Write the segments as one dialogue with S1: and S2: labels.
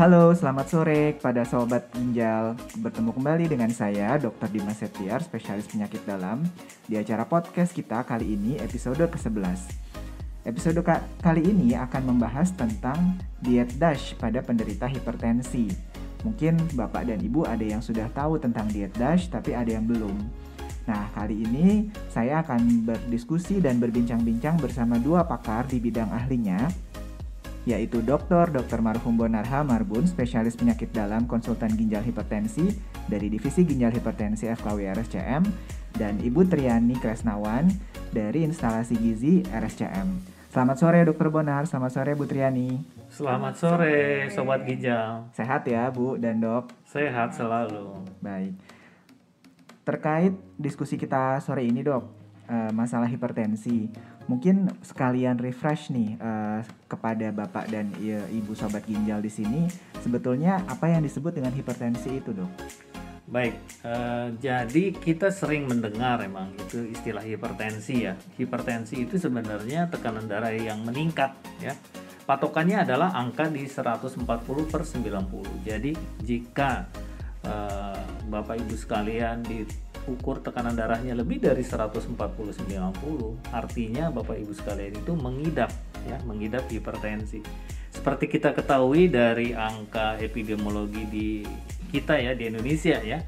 S1: Halo, selamat sore kepada sobat ginjal. Bertemu kembali dengan saya, Dr. Dimas Setiar, spesialis penyakit dalam, di acara podcast kita kali ini episode ke-11. Episode ka kali ini akan membahas tentang diet DASH pada penderita hipertensi. Mungkin Bapak dan Ibu ada yang sudah tahu tentang diet DASH, tapi ada yang belum. Nah, kali ini saya akan berdiskusi dan berbincang-bincang bersama dua pakar di bidang ahlinya, yaitu Dr. Dr. Marhum Bonarha Marbun, spesialis penyakit dalam konsultan ginjal hipertensi dari Divisi Ginjal Hipertensi FKW RSCM, dan Ibu Triani Kresnawan dari instalasi gizi RSCM. Selamat sore Dr. Bonar, selamat sore Bu Triani.
S2: Selamat sore Sobat Ginjal.
S1: Sehat ya Bu dan Dok?
S2: Sehat selalu.
S1: Baik. Terkait diskusi kita sore ini dok, uh, masalah hipertensi, mungkin sekalian refresh nih uh, kepada bapak dan ya, ibu sobat ginjal di sini, sebetulnya apa yang disebut dengan hipertensi itu dok?
S2: Baik, uh, jadi kita sering mendengar emang itu istilah hipertensi ya. Hipertensi itu sebenarnya tekanan darah yang meningkat ya. Patokannya adalah angka di 140 per 90. Jadi jika uh, Bapak Ibu sekalian diukur tekanan darahnya lebih dari 140 90 artinya Bapak Ibu sekalian itu mengidap ya mengidap hipertensi seperti kita ketahui dari angka epidemiologi di kita ya di Indonesia ya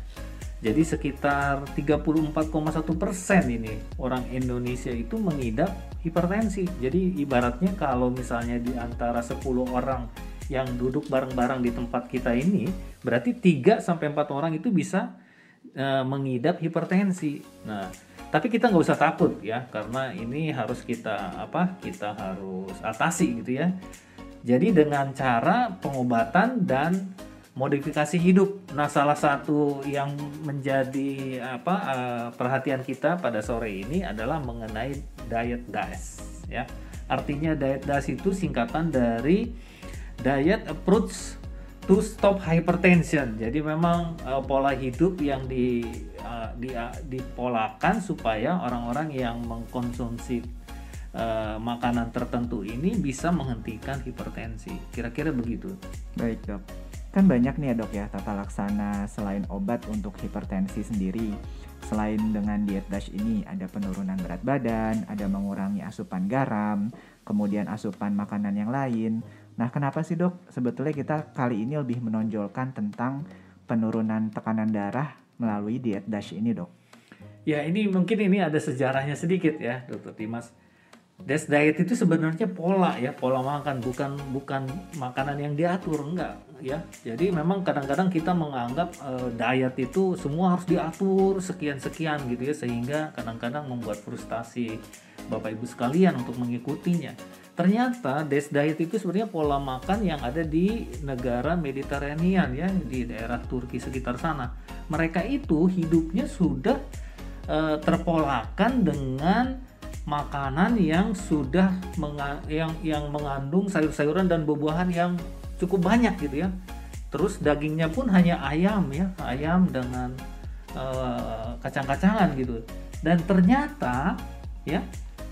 S2: jadi sekitar 34,1 persen ini orang Indonesia itu mengidap hipertensi. Jadi ibaratnya kalau misalnya di antara 10 orang yang duduk bareng-bareng di tempat kita ini, berarti 3 sampai 4 orang itu bisa uh, mengidap hipertensi. Nah, tapi kita nggak usah takut ya, karena ini harus kita apa? Kita harus atasi gitu ya. Jadi dengan cara pengobatan dan modifikasi hidup. Nah, salah satu yang menjadi apa uh, perhatian kita pada sore ini adalah mengenai diet DAS ya. Artinya diet DAS itu singkatan dari diet approach to stop hypertension. Jadi memang uh, pola hidup yang di uh, di uh, dipolakan supaya orang-orang yang mengkonsumsi uh, makanan tertentu ini bisa menghentikan hipertensi. Kira-kira begitu.
S1: Baik, Dok. Kan banyak nih ya dok ya tata laksana selain obat untuk hipertensi sendiri. Selain dengan diet DASH ini ada penurunan berat badan, ada mengurangi asupan garam, kemudian asupan makanan yang lain. Nah kenapa sih dok sebetulnya kita kali ini lebih menonjolkan tentang penurunan tekanan darah melalui diet DASH ini dok?
S2: Ya ini mungkin ini ada sejarahnya sedikit ya dokter Dimas Des diet itu sebenarnya pola ya, pola makan bukan bukan makanan yang diatur enggak ya. Jadi memang kadang-kadang kita menganggap uh, diet itu semua harus diatur sekian-sekian gitu ya sehingga kadang-kadang membuat frustasi Bapak Ibu sekalian untuk mengikutinya. Ternyata des diet itu sebenarnya pola makan yang ada di negara Mediterranean ya, di daerah Turki sekitar sana. Mereka itu hidupnya sudah uh, terpolakan dengan makanan yang sudah menga yang yang mengandung sayur-sayuran dan buah-buahan yang cukup banyak gitu ya. Terus dagingnya pun hanya ayam ya, ayam dengan uh, kacang-kacangan gitu. Dan ternyata ya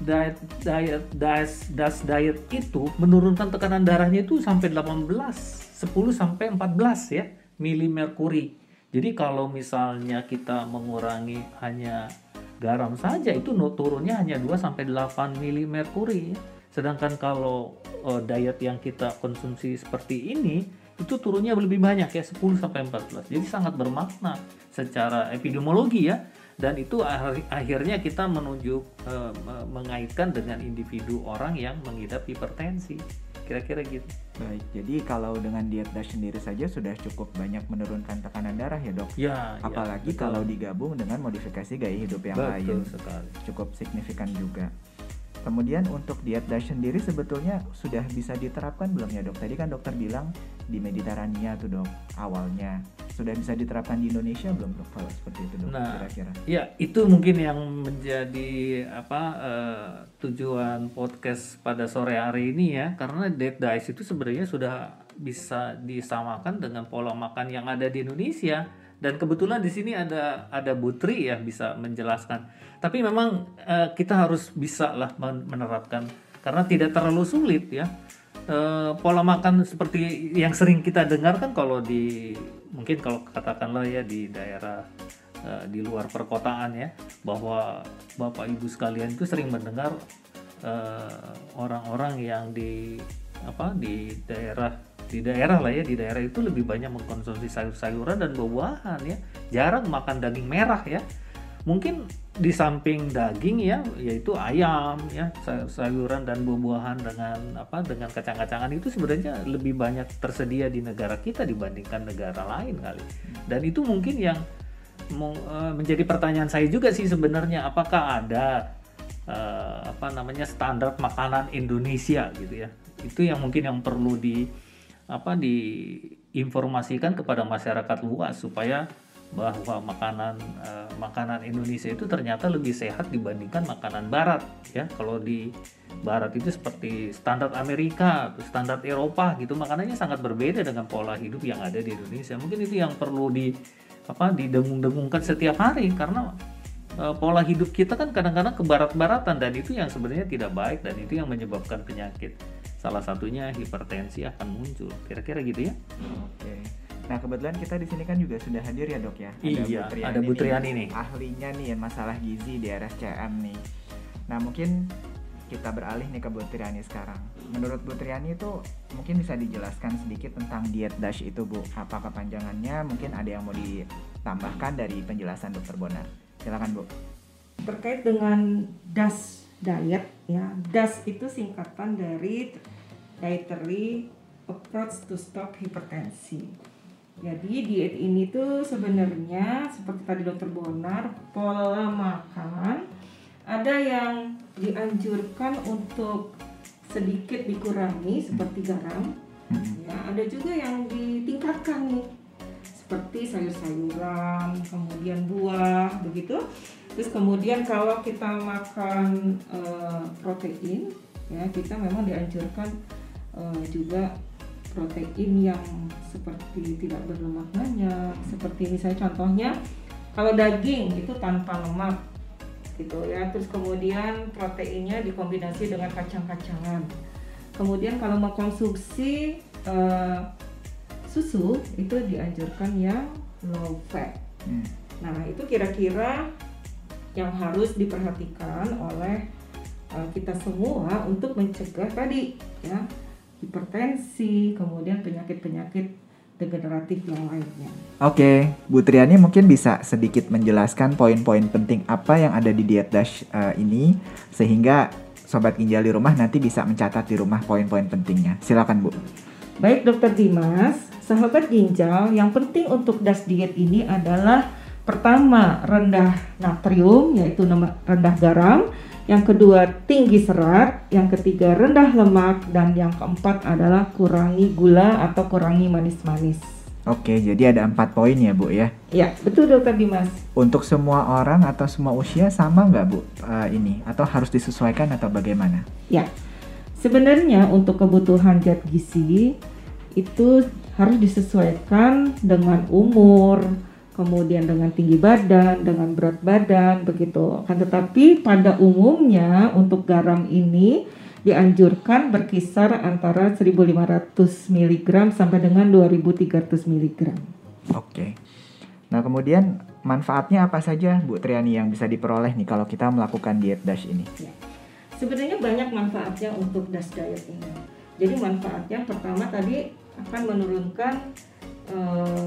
S2: diet diet das das diet itu menurunkan tekanan darahnya itu sampai 18 10 sampai 14 ya milimerkuri. Jadi kalau misalnya kita mengurangi hanya garam saja itu turunnya hanya 2 sampai 8 mili merkuri. Sedangkan kalau uh, diet yang kita konsumsi seperti ini itu turunnya lebih banyak ya 10 sampai 14. Jadi sangat bermakna secara epidemiologi ya dan itu akhirnya kita menunjuk uh, mengaitkan dengan individu orang yang mengidap hipertensi. Kira-kira gitu.
S1: Baik jadi kalau dengan diet DASH sendiri saja sudah cukup banyak menurunkan tekanan darah ya dok?
S2: Ya
S1: apalagi ya, kalau digabung dengan modifikasi gaya hidup yang
S2: betul
S1: lain.
S2: sekali.
S1: cukup signifikan juga Kemudian untuk diet DASH sendiri sebetulnya sudah bisa diterapkan belum ya dok? Tadi kan dokter bilang di Mediterania tuh dok awalnya sudah bisa diterapkan di Indonesia belum dok kalau seperti itu dok
S2: nah,
S1: kira-kira?
S2: Ya itu mungkin yang menjadi apa uh, tujuan podcast pada sore hari ini ya karena diet DASH itu sebenarnya sudah bisa disamakan dengan pola makan yang ada di Indonesia dan kebetulan di sini ada ada Butri ya bisa menjelaskan. Tapi memang uh, kita harus bisa lah menerapkan karena tidak terlalu sulit ya. eh, pola makan seperti yang sering kita dengar kan kalau di mungkin kalau katakanlah ya di daerah eh, di luar perkotaan ya bahwa bapak ibu sekalian itu sering mendengar orang-orang yang di apa di daerah di daerah lah ya di daerah itu lebih banyak mengkonsumsi sayur-sayuran dan buah-buahan ya. Jarang makan daging merah ya. Mungkin di samping daging ya yaitu ayam ya say- sayuran dan buah-buahan dengan apa dengan kacang-kacangan itu sebenarnya lebih banyak tersedia di negara kita dibandingkan negara lain kali. Dan itu mungkin yang eh, menjadi pertanyaan saya juga sih sebenarnya apakah ada eh, apa namanya standar makanan Indonesia gitu ya? Itu yang mungkin yang perlu di apa diinformasikan kepada masyarakat luas supaya bahwa makanan eh, makanan Indonesia itu ternyata lebih sehat dibandingkan makanan Barat ya. Kalau di Barat itu seperti standar Amerika standar Eropa gitu makanannya sangat berbeda dengan pola hidup yang ada di Indonesia. Mungkin itu yang perlu di apa didengung-dengungkan setiap hari karena eh, pola hidup kita kan kadang-kadang ke barat-baratan dan itu yang sebenarnya tidak baik dan itu yang menyebabkan penyakit salah satunya hipertensi akan muncul kira-kira gitu ya
S1: Oke. Nah kebetulan kita di sini kan juga sudah hadir ya dok ya.
S2: Iya, ada Bu Triani nih.
S1: Ahlinya nih yang masalah gizi di RSCM nih. Nah mungkin kita beralih nih ke Bu Triani sekarang. Menurut Bu Triani itu mungkin bisa dijelaskan sedikit tentang diet DASH itu Bu. Apa kepanjangannya? Mungkin ada yang mau ditambahkan dari penjelasan Dokter Bonar. Silakan Bu.
S3: terkait dengan DAS diet ya. DAS itu singkatan dari dietary approach to stop hypertensi jadi diet ini tuh sebenarnya seperti tadi dokter Bonar pola makan ada yang dianjurkan untuk sedikit dikurangi seperti garam
S1: Hmm.
S3: ya. Ada juga yang ditingkatkan nih seperti sayur-sayuran kemudian buah begitu terus kemudian kalau kita makan eh, protein ya kita memang dianjurkan eh, juga protein yang seperti tidak berlemak banyak seperti misalnya contohnya kalau daging itu tanpa lemak gitu ya. Terus kemudian proteinnya dikombinasi dengan kacang-kacangan. Kemudian kalau mengkonsumsi eh, susu itu dianjurkan yang low fat.
S1: Hmm.
S3: nah itu kira-kira yang harus diperhatikan oleh eh, kita semua untuk mencegah tadi ya hipertensi kemudian penyakit-penyakit degeneratif yang lainnya
S1: Oke, Bu Triani mungkin bisa sedikit menjelaskan poin-poin penting apa yang ada di diet DASH eh, ini sehingga sobat ginjal di rumah nanti bisa mencatat di rumah poin-poin pentingnya. Silakan Bu.
S3: Baik Dokter Dimas, sahabat ginjal, yang penting untuk DAS diet ini adalah pertama rendah natrium yaitu nama- rendah garam, yang kedua tinggi serat, yang ketiga rendah lemak dan yang keempat adalah kurangi gula atau kurangi manis-manis.
S1: Oke, jadi ada empat poin ya Bu ya.
S3: Ya, betul Dokter Dimas.
S1: Untuk semua orang atau semua usia sama nggak Bu eh, ini? Atau harus disesuaikan atau bagaimana?
S3: Ya, sebenarnya untuk kebutuhan zat gizi itu harus disesuaikan dengan umur, kemudian dengan tinggi badan, dengan berat badan, begitu. Kan tetapi pada umumnya untuk garam ini dianjurkan berkisar antara 1.500 mg sampai dengan 2.300 mg.
S1: Oke. Nah kemudian manfaatnya apa saja Bu Triani yang bisa diperoleh nih kalau kita melakukan diet DASH ini?
S3: Sebenarnya banyak manfaatnya untuk DAS diet ini. Jadi manfaatnya pertama tadi akan menurunkan eh,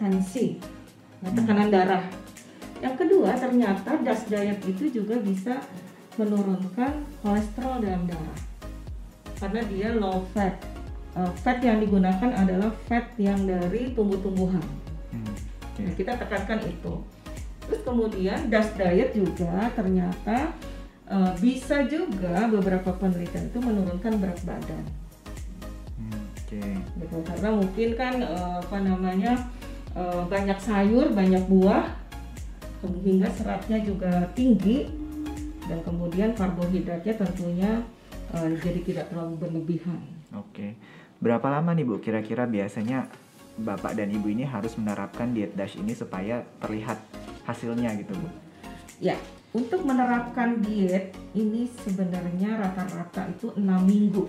S3: tensi, ya, tekanan darah. Yang kedua ternyata DAS diet itu juga bisa menurunkan kolesterol dalam darah karena dia low fat. Eh, fat yang digunakan adalah fat yang dari tumbuh-tumbuhan.
S1: Hmm.
S3: Nah, kita tekankan itu. Terus kemudian DAS diet juga ternyata eh, bisa juga beberapa penelitian itu menurunkan berat badan.
S1: Hmm, Oke.
S3: Gitu. Karena mungkin kan eh, apa namanya banyak sayur, banyak buah, sehingga seratnya juga tinggi dan kemudian karbohidratnya tentunya eh, jadi tidak terlalu berlebihan.
S1: Oke. Berapa lama nih Bu kira-kira biasanya Bapak dan Ibu ini harus menerapkan diet DASH ini supaya terlihat hasilnya gitu Bu?
S3: Ya, untuk menerapkan diet ini sebenarnya rata-rata itu enam minggu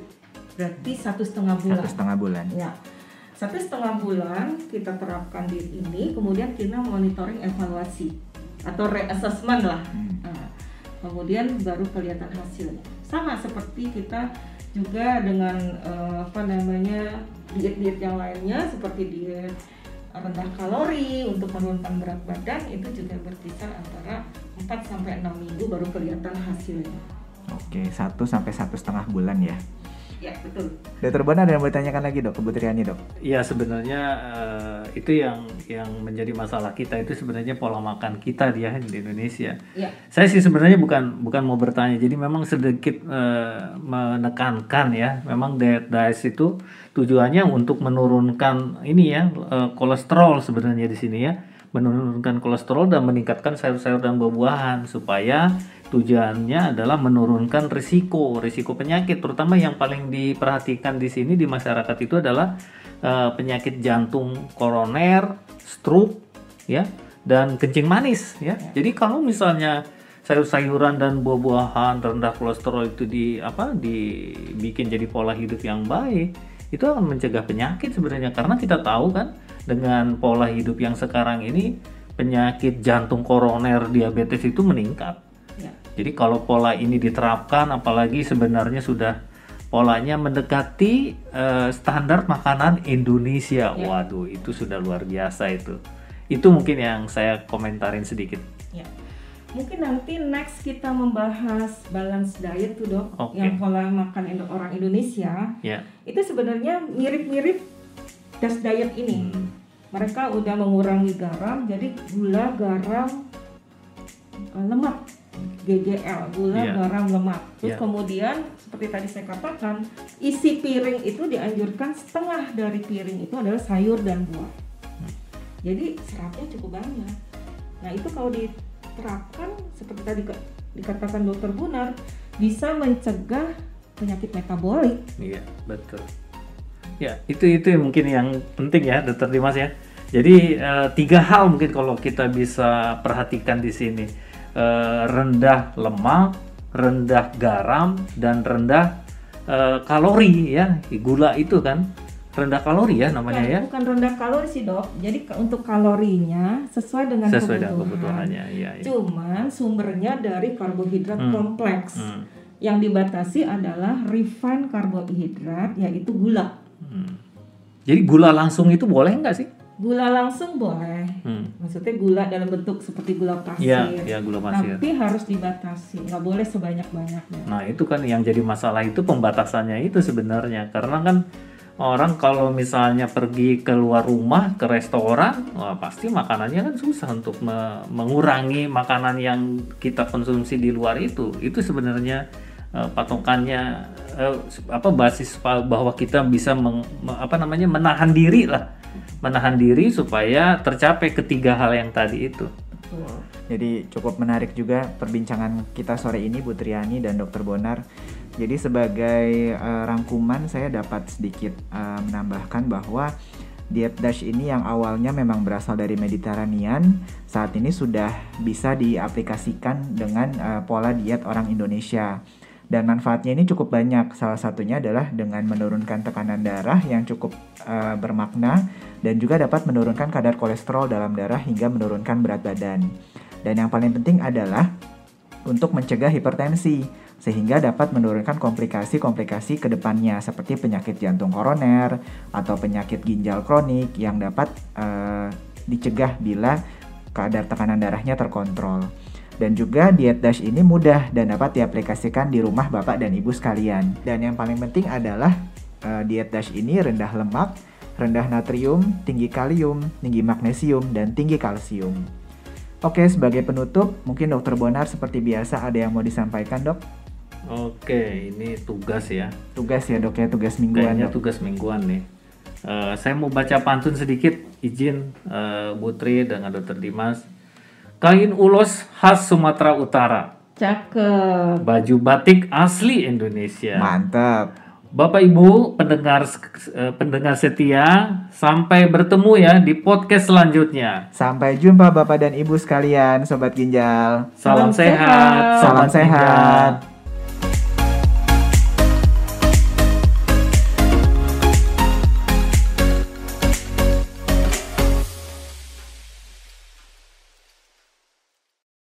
S3: berarti satu setengah bulan.
S1: Satu setengah bulan.
S3: Ya, satu setengah bulan kita terapkan diet ini, kemudian kita monitoring evaluasi atau reassessment lah.
S1: Hmm.
S3: Nah, kemudian baru kelihatan hasilnya. Sama seperti kita juga dengan eh, apa namanya diet-diet yang lainnya seperti diet rendah kalori untuk menurunkan berat badan itu juga berkisar antara 4 sampai 6 minggu baru kelihatan hasilnya.
S1: Oke, satu sampai satu setengah bulan ya.
S3: Ya, betul.
S1: Dokter Bonar ada yang mau ditanyakan lagi dok ke Bu Triani dok?
S2: Ya sebenarnya eh, itu yang yang menjadi masalah kita itu sebenarnya pola makan kita dia di Indonesia.
S3: Ya.
S2: Saya sih sebenarnya bukan bukan mau bertanya, jadi memang sedikit eh, menekankan ya, memang diet diet itu tujuannya untuk menurunkan ini ya eh, kolesterol sebenarnya di sini ya, menurunkan kolesterol dan meningkatkan sayur-sayur dan buah-buahan supaya tujuannya adalah menurunkan risiko risiko penyakit, terutama yang paling diperhatikan di sini di masyarakat itu adalah eh, penyakit jantung koroner, stroke, ya, dan kencing manis, ya. Jadi kalau misalnya sayur-sayuran dan buah-buahan rendah kolesterol itu di apa dibikin jadi pola hidup yang baik, itu akan mencegah penyakit sebenarnya. Karena kita tahu kan dengan pola hidup yang sekarang ini penyakit jantung koroner, diabetes itu meningkat.
S3: Ya.
S2: Jadi kalau pola ini diterapkan, apalagi sebenarnya sudah polanya mendekati eh, standar makanan Indonesia,
S3: Ya.
S2: waduh itu sudah luar biasa itu. Itu mungkin yang saya komentarin sedikit.
S3: Ya. Mungkin nanti next kita membahas balance diet tuh dok,
S2: Oke.
S3: yang pola makan orang Indonesia
S2: Ya.
S3: itu sebenarnya mirip-mirip das diet ini.
S2: Hmm.
S3: Mereka udah mengurangi garam, jadi gula, garam, eh, lemak, GGL, gula,
S2: Iya.
S3: garam, lemak. Terus
S2: Iya.
S3: kemudian seperti tadi saya katakan, isi piring itu dianjurkan setengah dari piring itu adalah sayur dan buah. Jadi seratnya cukup banyak. Nah itu kalau diterapkan seperti tadi dikatakan dokter Bunar bisa mencegah penyakit metabolik.
S2: Iya, betul. Ya, itu itu mungkin yang penting ya, Dokter Dimas ya. Jadi eh, tiga hal mungkin kalau kita bisa perhatikan di sini Eh, rendah lemak, rendah garam, dan rendah eh, kalori ya. Gula itu kan rendah kalori ya namanya
S3: bukan,
S2: ya.
S3: bukan rendah kalori sih dok. Jadi untuk kalorinya sesuai dengan
S2: Sesuai dengan
S3: kebutuhan.
S2: kebutuhannya. Iya, iya.
S3: Cuman sumbernya dari karbohidrat
S2: Hmm.
S3: kompleks.
S2: Hmm,
S3: Yang dibatasi adalah refined karbohidrat yaitu gula.
S2: Hmm. Jadi gula langsung itu boleh nggak sih?
S3: Gula langsung boleh.
S2: Hmm.
S3: Maksudnya gula dalam bentuk seperti gula pasir.
S2: Iya, iya gula pasir.
S3: Tapi harus dibatasi, nggak boleh sebanyak-banyaknya.
S2: Nah itu kan yang jadi masalah itu pembatasannya itu sebenarnya karena kan orang kalau misalnya pergi keluar rumah ke restoran, wah pasti makanannya kan susah untuk me- mengurangi makanan yang kita konsumsi di luar itu. Itu sebenarnya eh, patokannya eh, apa basis bahwa kita bisa meng- me- apa namanya menahan diri lah, menahan diri supaya tercapai ketiga hal yang tadi itu.
S1: Jadi cukup menarik juga perbincangan kita sore ini Bu Triani dan Dokter Bonar. Jadi sebagai eh, rangkuman saya dapat sedikit eh, menambahkan bahwa diet DASH ini yang awalnya memang berasal dari Mediterranean saat ini sudah bisa diaplikasikan dengan eh, pola diet orang Indonesia. Dan manfaatnya ini cukup banyak. Salah satunya adalah dengan menurunkan tekanan darah yang cukup eh, bermakna dan juga dapat menurunkan kadar kolesterol dalam darah hingga menurunkan berat badan. Dan yang paling penting adalah untuk mencegah hipertensi sehingga dapat menurunkan komplikasi-komplikasi ke depannya seperti penyakit jantung koroner atau penyakit ginjal kronik yang dapat eh, dicegah bila kadar tekanan darahnya terkontrol. Dan juga diet DASH ini mudah dan dapat diaplikasikan di rumah Bapak dan Ibu sekalian. Dan yang paling penting adalah eh, diet DASH ini rendah lemak, rendah natrium, tinggi kalium, tinggi magnesium, dan tinggi kalsium. Oke, sebagai penutup, mungkin Dokter Bonar seperti biasa ada yang mau disampaikan, Dok?
S2: Oke, ini tugas ya.
S1: Tugas ya, Dok ya, tugas mingguan,
S2: Kayaknya
S1: Dok.
S2: tugas mingguan nih. Eh, saya mau baca pantun sedikit, izin eh, Putri dengan Dokter Dimas. Kain ulos khas Sumatera Utara,
S3: Cakep.
S2: baju batik asli Indonesia.
S1: Mantap.
S2: Bapak Ibu pendengar eh, pendengar setia, sampai bertemu ya di podcast selanjutnya.
S1: Sampai jumpa Bapak dan Ibu sekalian, Sobat Ginjal.
S2: Salam,
S3: Salam
S2: sehat,
S3: sehat.
S1: Salam sehat.
S2: Ginjal.